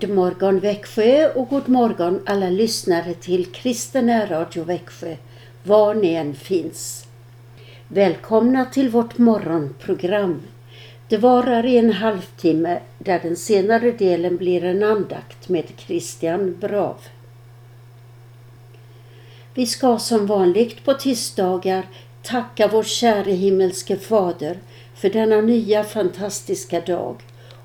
God morgon Växjö och god morgon alla lyssnare till Kristen Radio Växjö, var ni än finns. Välkomna till vårt morgonprogram. Det varar i en halvtimme där den senare delen blir en andakt med Christian Brav. Vi ska som vanligt på tisdagar tacka vår käre himmelske Fader för denna nya fantastiska dag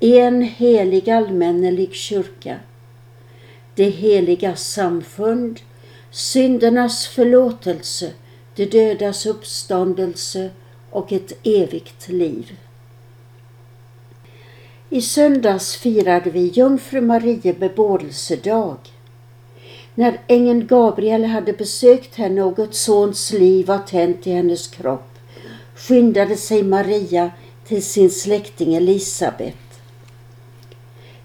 en helig allmännelig kyrka, det heliga samfund, syndernas förlåtelse, de dödas uppståndelse och ett evigt liv. I söndags firade vi Jungfru Marie bebådelsedag. När ängeln Gabriel hade besökt henne och Guds sons liv var tänt i hennes kropp skyndade sig Maria till sin släkting Elisabet.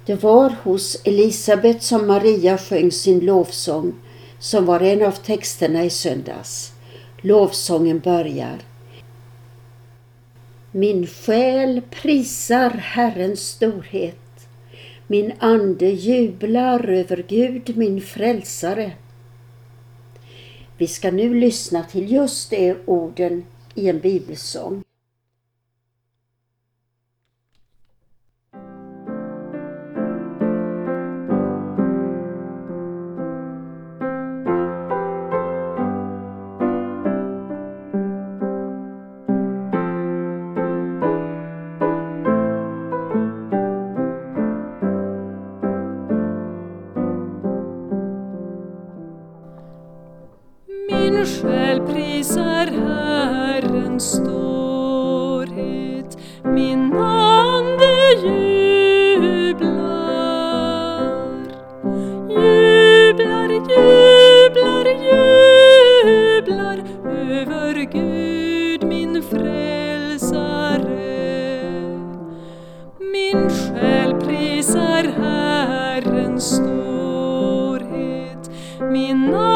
Det var hos Elisabet som Maria sjöng sin lovsång som var en av texterna i söndags. Lovsången börjar. Min själ prisar Herrens storhet. Min ande jublar över Gud, min frälsare. Vi ska nu lyssna till just de orden i en bibelsång. Минут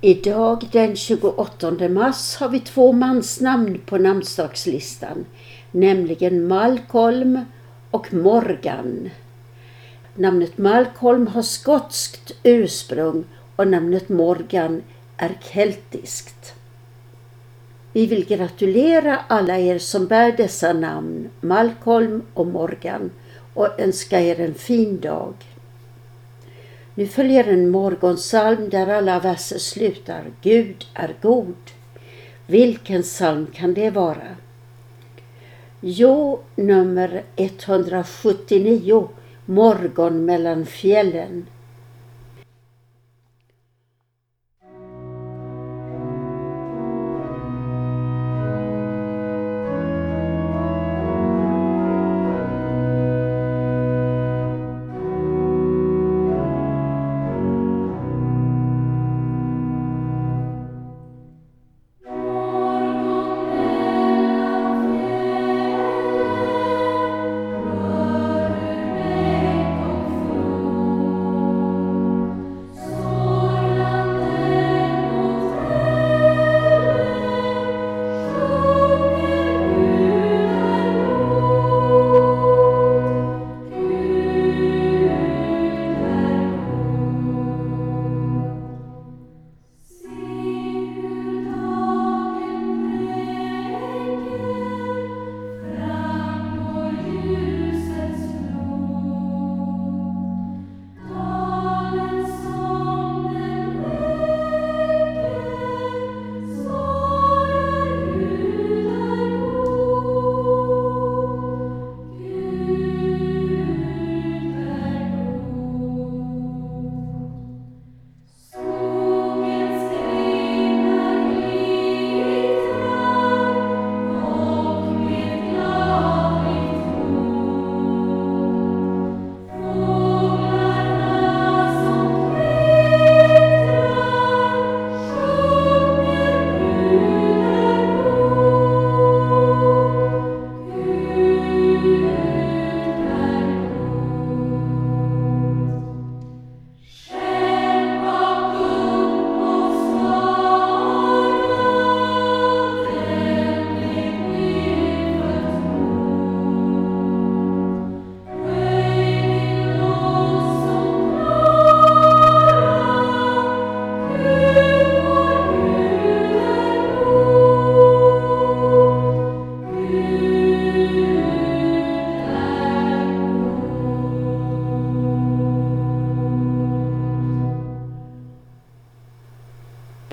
Idag den 28 mars har vi två mansnamn på namnsdagslistan, nämligen Malcolm och Morgan. Namnet Malcolm har skotskt ursprung och namnet Morgan är keltiskt. Vi vill gratulera alla er som bär dessa namn, Malcolm och Morgan, och önska er en fin dag. Nu följer en morgonsalm där alla verser slutar Gud är god. Vilken psalm kan det vara? Jo, nummer 179, Morgon mellan fjällen.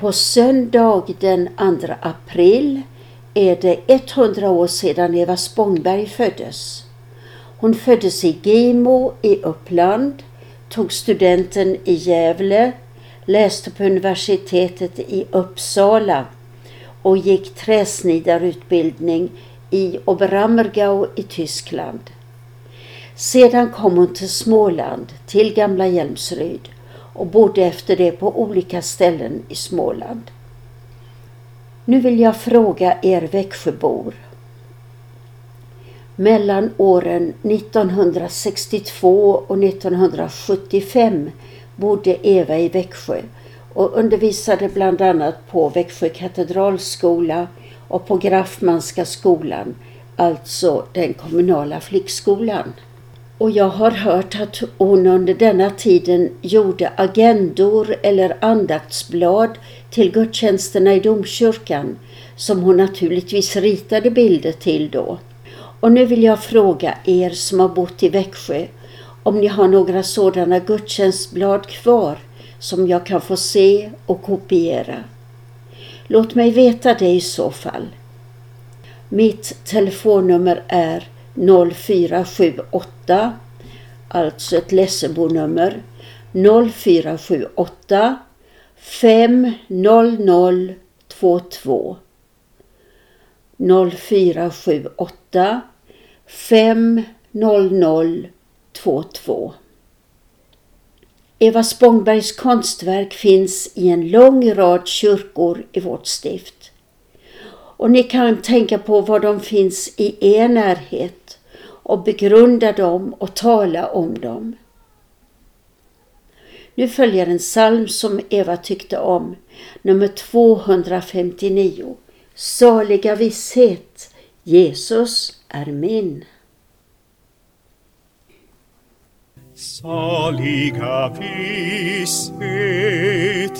På söndag den 2 april är det 100 år sedan Eva Spångberg föddes. Hon föddes i Gimo i Uppland, tog studenten i Gävle, läste på universitetet i Uppsala och gick träsnidarutbildning i Oberammergau i Tyskland. Sedan kom hon till Småland, till Gamla Hjälmsryd och bodde efter det på olika ställen i Småland. Nu vill jag fråga er Växjöbor. Mellan åren 1962 och 1975 bodde Eva i Växjö och undervisade bland annat på Växjö katedralskola och på Graffmanska skolan, alltså den kommunala flickskolan. Och jag har hört att hon under denna tiden gjorde agendor eller andaktsblad till gudstjänsterna i domkyrkan som hon naturligtvis ritade bilder till då. Och nu vill jag fråga er som har bott i Växjö om ni har några sådana gudstjänstblad kvar som jag kan få se och kopiera. Låt mig veta det i så fall. Mitt telefonnummer är 0478 alltså ett Lessebonummer 0478 50022 0478 50022 Eva Spångbergs konstverk finns i en lång rad kyrkor i vårt stift. Och ni kan tänka på var de finns i er närhet och begrunda dem och tala om dem. Nu följer en psalm som Eva tyckte om, nummer 259. Saliga visshet, Jesus är min. Saliga visshet,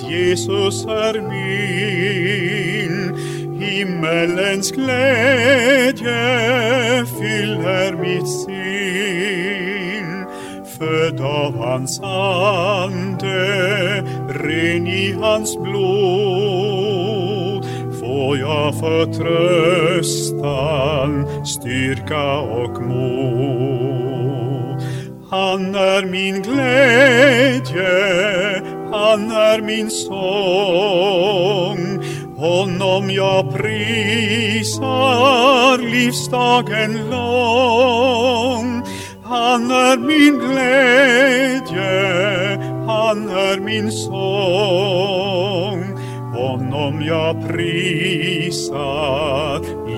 Jesus är min Himmelens glädje fyller mitt sinn. Född av hans ande, ren i hans blod får jag förtröstan, styrka och mod. Han är min glädje, han är min sång. Honom jag prisar livsdagen lång. Han är min glädje, han är min sång. Honom jag prisar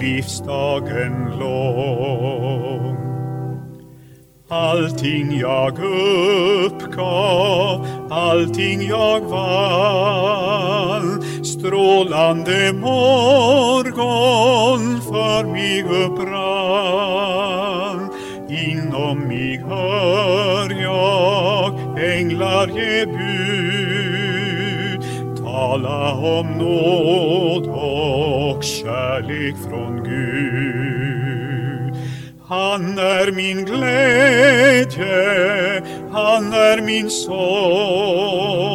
livsdagen lång. Allting jag uppgav, allting jag vann strålande morgon för mig upprann. Inom mig hör jag änglar ge bud tala om nåd och kärlek från Gud. Han är min glädje, han är min sång.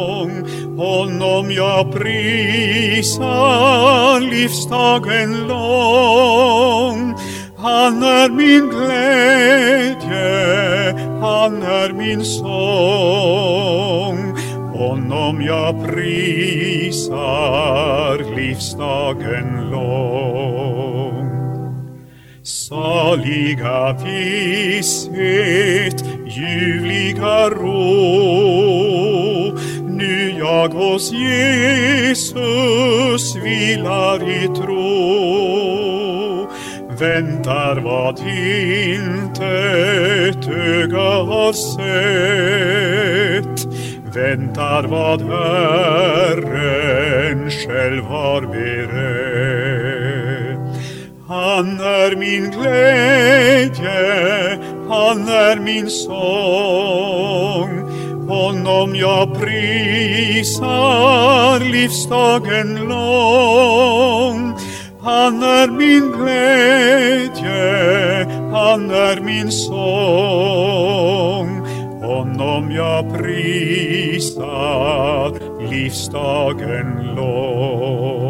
Honom jag prisar livsdagen lång. Han är min glädje, han är min sång. Honom jag prisar livsdagen lång. Saliga visshet, ljuvliga ro dag hos Jesus vilar i tro. Väntar vad inte ett öga har sett. Väntar vad Herren själv har berett. Han är min glädje, han är min sång. Honom jag prisar livsdagen lång. Han är min glädje, han är min sång. Honom jag prisar livsdagen lång.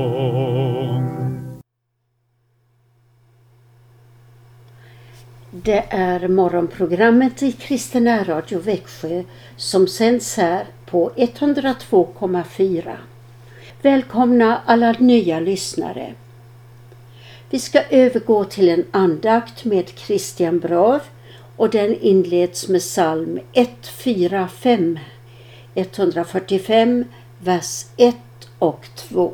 Det är morgonprogrammet i Kristina Radio Växjö som sänds här på 102,4. Välkomna alla nya lyssnare. Vi ska övergå till en andakt med Christian Brav och den inleds med psalm 145, 145, vers 1 och 2.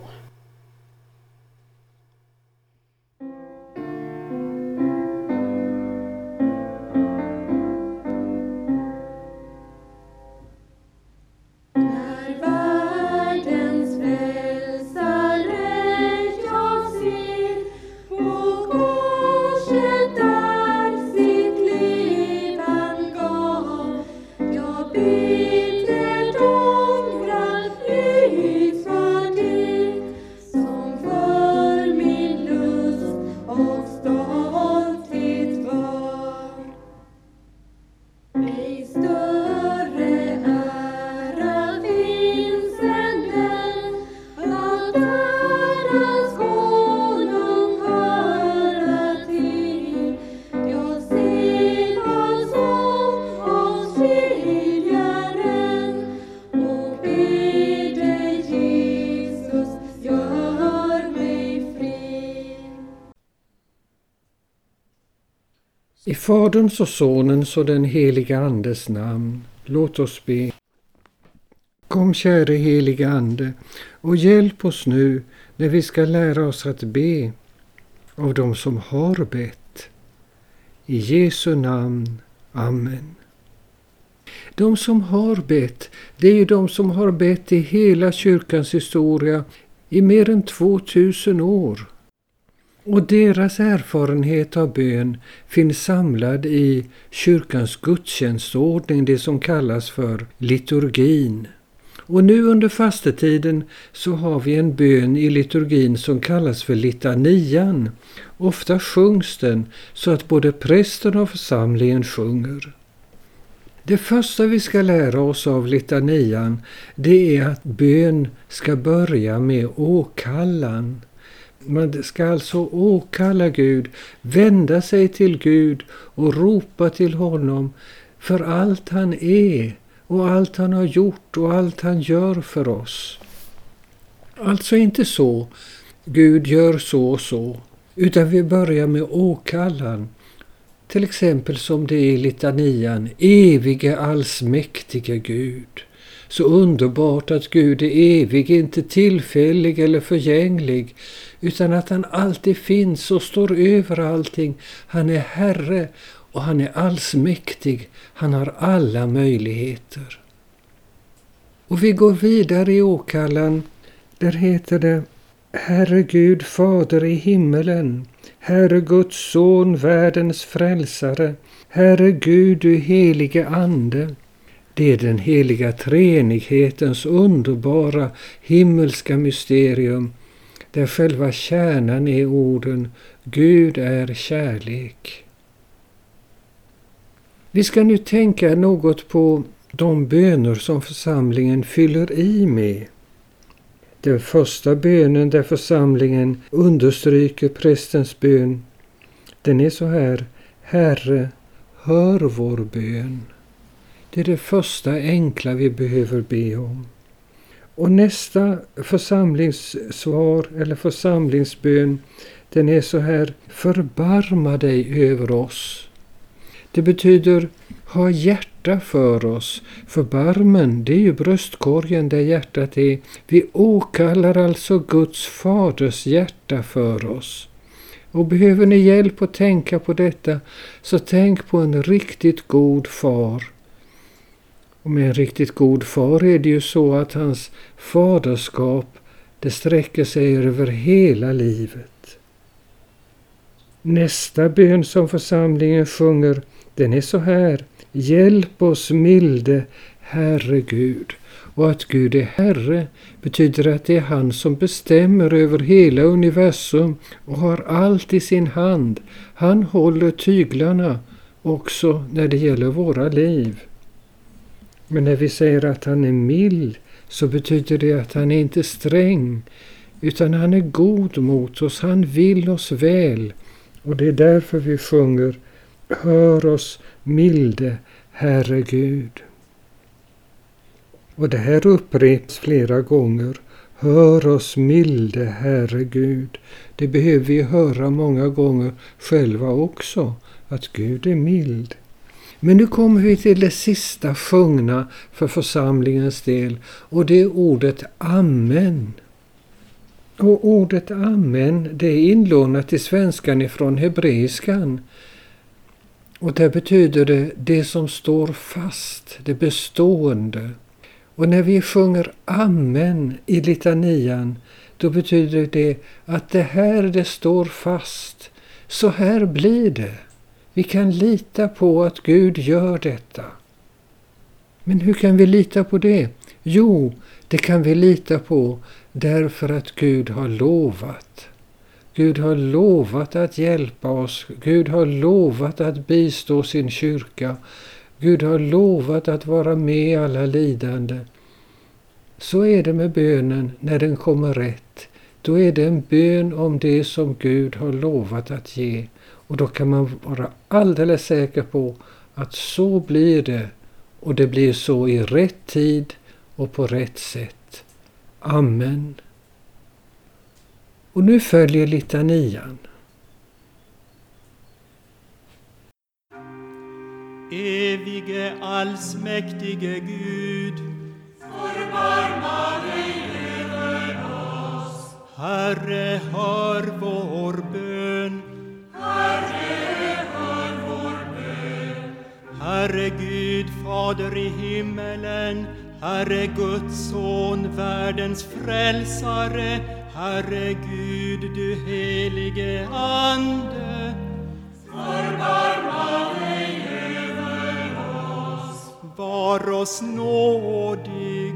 Faderns och Sonens och den heliga Andes namn. Låt oss be. Kom käre heliga Ande och hjälp oss nu när vi ska lära oss att be av dem som har bett. I Jesu namn. Amen. De som har bett, det är ju de som har bett i hela kyrkans historia i mer än 2000 år. Och deras erfarenhet av bön finns samlad i kyrkans gudstjänstordning, det som kallas för liturgin. Och nu under fastetiden så har vi en bön i liturgin som kallas för litanian. Ofta sjungs den så att både prästen och församlingen sjunger. Det första vi ska lära oss av litanian det är att bön ska börja med åkallan. Man ska alltså åkalla Gud, vända sig till Gud och ropa till honom för allt han är och allt han har gjort och allt han gör för oss. Alltså inte så, Gud gör så och så, utan vi börjar med åkallan. Till exempel som det är i litanian, evige allsmäktige Gud. Så underbart att Gud är evig, inte tillfällig eller förgänglig, utan att han alltid finns och står över allting. Han är Herre och han är allsmäktig. Han har alla möjligheter. Och vi går vidare i åkallan. Där heter det Herre Gud, Fader i himmelen, Herre Guds son, världens frälsare, Herre Gud, du helige Ande. Det är den heliga treenighetens underbara himmelska mysterium där själva kärnan är orden Gud är kärlek. Vi ska nu tänka något på de böner som församlingen fyller i med. Den första bönen där församlingen understryker prästens bön, den är så här Herre, hör vår bön. Det är det första enkla vi behöver be om. Och nästa församlingssvar eller församlingsbön den är så här Förbarma dig över oss. Det betyder ha hjärta för oss. Förbarmen, det är ju bröstkorgen där hjärtat är. Vi åkallar alltså Guds faders hjärta för oss. Och behöver ni hjälp att tänka på detta, så tänk på en riktigt god far. Och med en riktigt god far är det ju så att hans faderskap, det sträcker sig över hela livet. Nästa bön som församlingen sjunger, den är så här. Hjälp oss milde Herre Gud. Och att Gud är Herre betyder att det är han som bestämmer över hela universum och har allt i sin hand. Han håller tyglarna också när det gäller våra liv. Men när vi säger att han är mild så betyder det att han är inte sträng utan han är god mot oss, han vill oss väl. Och det är därför vi sjunger Hör oss milde Herre Gud. Och det här upprepas flera gånger. Hör oss milde Herre Gud. Det behöver vi höra många gånger själva också, att Gud är mild. Men nu kommer vi till det sista sjungna för församlingens del och det är ordet Amen. Och ordet Amen det är inlånat i svenskan ifrån hebreiskan. Och det betyder det det som står fast, det bestående. Och när vi sjunger Amen i litanian då betyder det att det här det står fast. Så här blir det. Vi kan lita på att Gud gör detta. Men hur kan vi lita på det? Jo, det kan vi lita på därför att Gud har lovat. Gud har lovat att hjälpa oss. Gud har lovat att bistå sin kyrka. Gud har lovat att vara med i alla lidande. Så är det med bönen när den kommer rätt. Då är det en bön om det som Gud har lovat att ge. Och då kan man vara alldeles säker på att så blir det och det blir så i rätt tid och på rätt sätt. Amen. Och nu följer litanian. Evige allsmäktige Gud, förbarma dig över oss. Herre, hör vår Herre Gud, Fader i himmelen, Herre Guds son, världens frälsare, Herre Gud, du helige Ande. Förbarma dig över oss. Var oss nådig.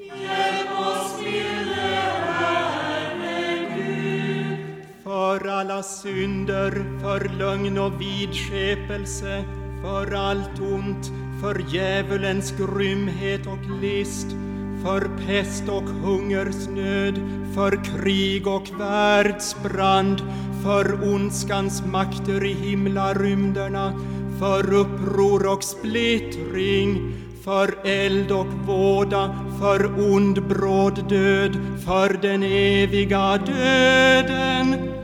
Hjälp oss, milde Herre Gud. För alla synder, för lögn och vidskepelse, för allt ont, för djävulens grymhet och list, för pest och hungersnöd, för krig och världsbrand, för ondskans makter i himlarymderna, för uppror och splittring, för eld och våda, för ond bråd död, för den eviga döden.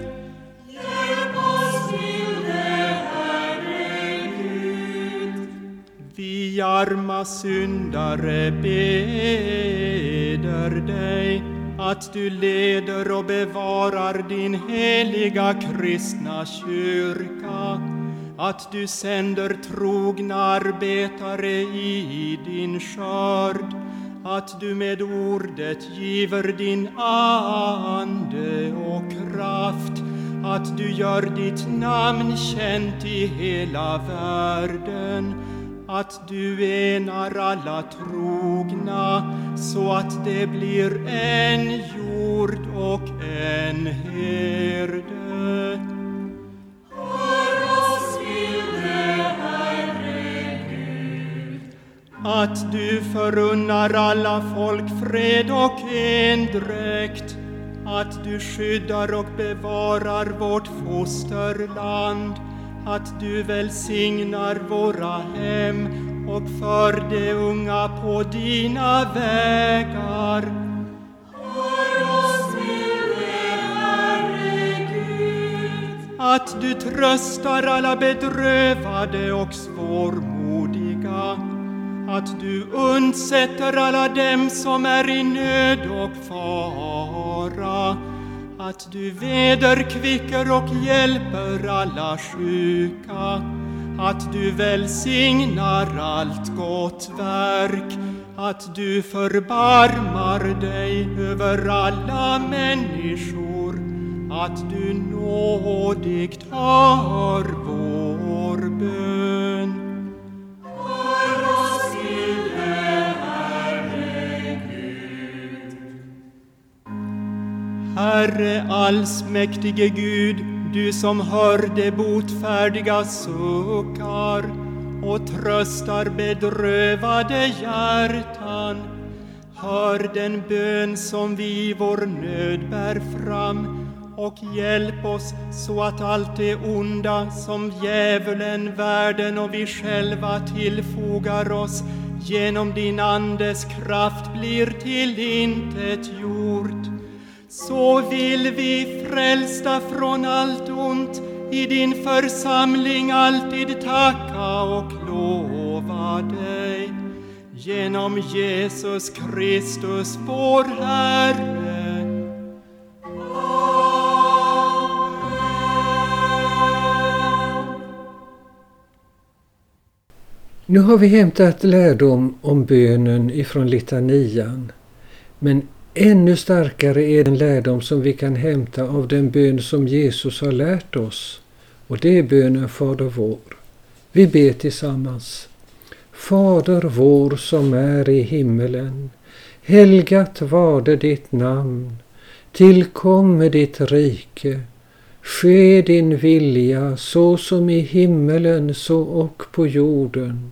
Vi arma syndare beder dig att du leder och bevarar din heliga kristna kyrka, att du sänder trogna arbetare i din skörd, att du med ordet giver din ande och kraft, att du gör ditt namn känt i hela världen, att du enar alla trogna så att det blir en jord och en herde. Att du förunnar alla folk fred och endräkt, att du skyddar och bevarar vårt fosterland, att du välsignar våra hem och för de unga på dina vägar. Att du tröstar alla bedrövade och svårmodiga, att du undsätter alla dem som är i nöd och fara, att du vederkvicker och hjälper alla sjuka, att du välsignar allt gott verk, att du förbarmar dig över alla människor, att du nådigt hör Herre allsmäktige Gud, du som hör de botfärdiga suckar och tröstar bedrövade hjärtan. Hör den bön som vi i vår nöd bär fram och hjälp oss så att allt det onda som djävulen, världen och vi själva tillfogar oss genom din Andes kraft blir till intet gjort. Så vill vi frälsta från allt ont i din församling alltid tacka och lova dig. Genom Jesus Kristus vår Herre. Nu har vi hämtat lärdom om bönen ifrån litanian. Men ännu starkare är den lärdom som vi kan hämta av den bön som Jesus har lärt oss. Och det är bönen Fader vår. Vi ber tillsammans. Fader vår som är i himmelen. Helgat varde ditt namn. Tillkomme ditt rike. Ske din vilja så som i himmelen så och på jorden.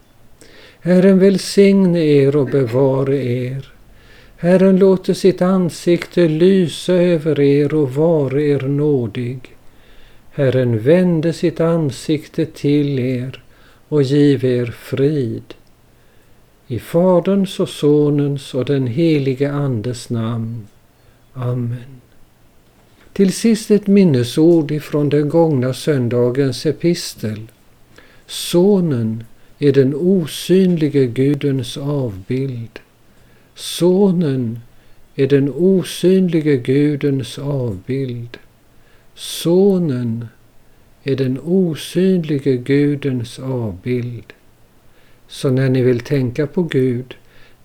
Herren välsigne er och bevare er. Herren låter sitt ansikte lysa över er och vare er nådig. Herren vände sitt ansikte till er och giv er frid. I Faderns och Sonens och den helige Andes namn. Amen. Till sist ett minnesord ifrån den gångna söndagens epistel. Sonen är den osynlige Gudens avbild. Sonen är den osynlige Gudens avbild. Sonen är den osynlige Gudens avbild. Så när ni vill tänka på Gud,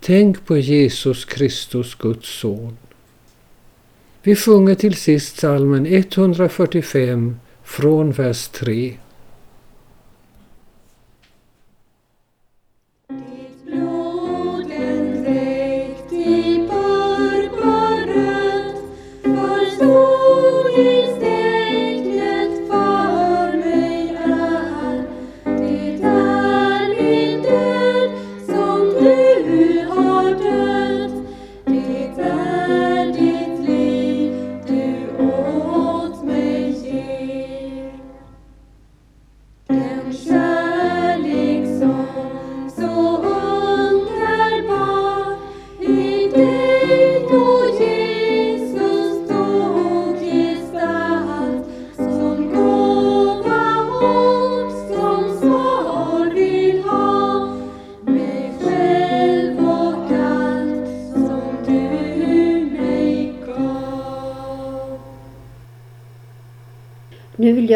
tänk på Jesus Kristus, Guds son. Vi sjunger till sist salmen 145 från vers 3.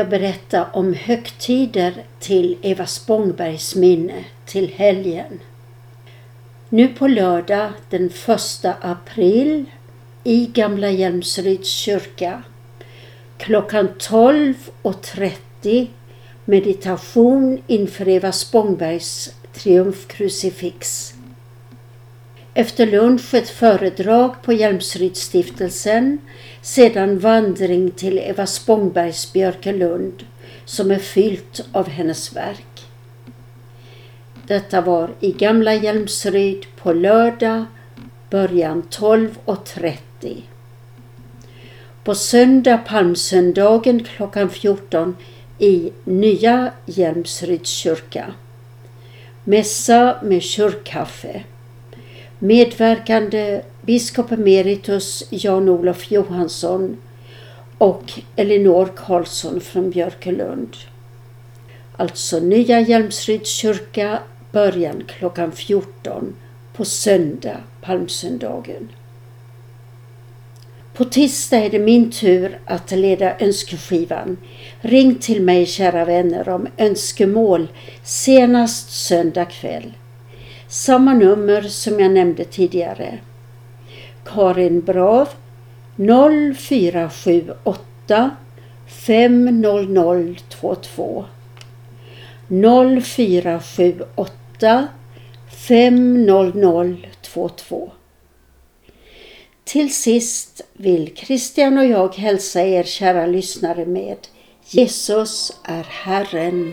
Jag berätta om högtider till Eva Spångbergs minne, till helgen. Nu på lördag den 1 april i Gamla Hjälmsryds kyrka klockan 12.30 meditation inför Eva Spångbergs triumfkrucifix. Efter lunch ett föredrag på Hjälmsrydsstiftelsen, sedan vandring till Eva Spångbergs Björkelund som är fyllt av hennes verk. Detta var i Gamla Hjälmsryd på lördag, början 12.30. På söndag palmsöndagen klockan 14 i Nya Hjälmsryds kyrka. Mässa med kyrkkaffe. Medverkande biskop emeritus Jan-Olof Johansson och Elinor Karlsson från Björkelund. Alltså Nya Hjälmsryds kyrka, början klockan 14 på söndag, palmsöndagen. På tisdag är det min tur att leda önskeskivan. Ring till mig kära vänner om önskemål senast söndag kväll. Samma nummer som jag nämnde tidigare. Karin Brav 0478 50022 0478 50022 Till sist vill Christian och jag hälsa er kära lyssnare med Jesus är Herren.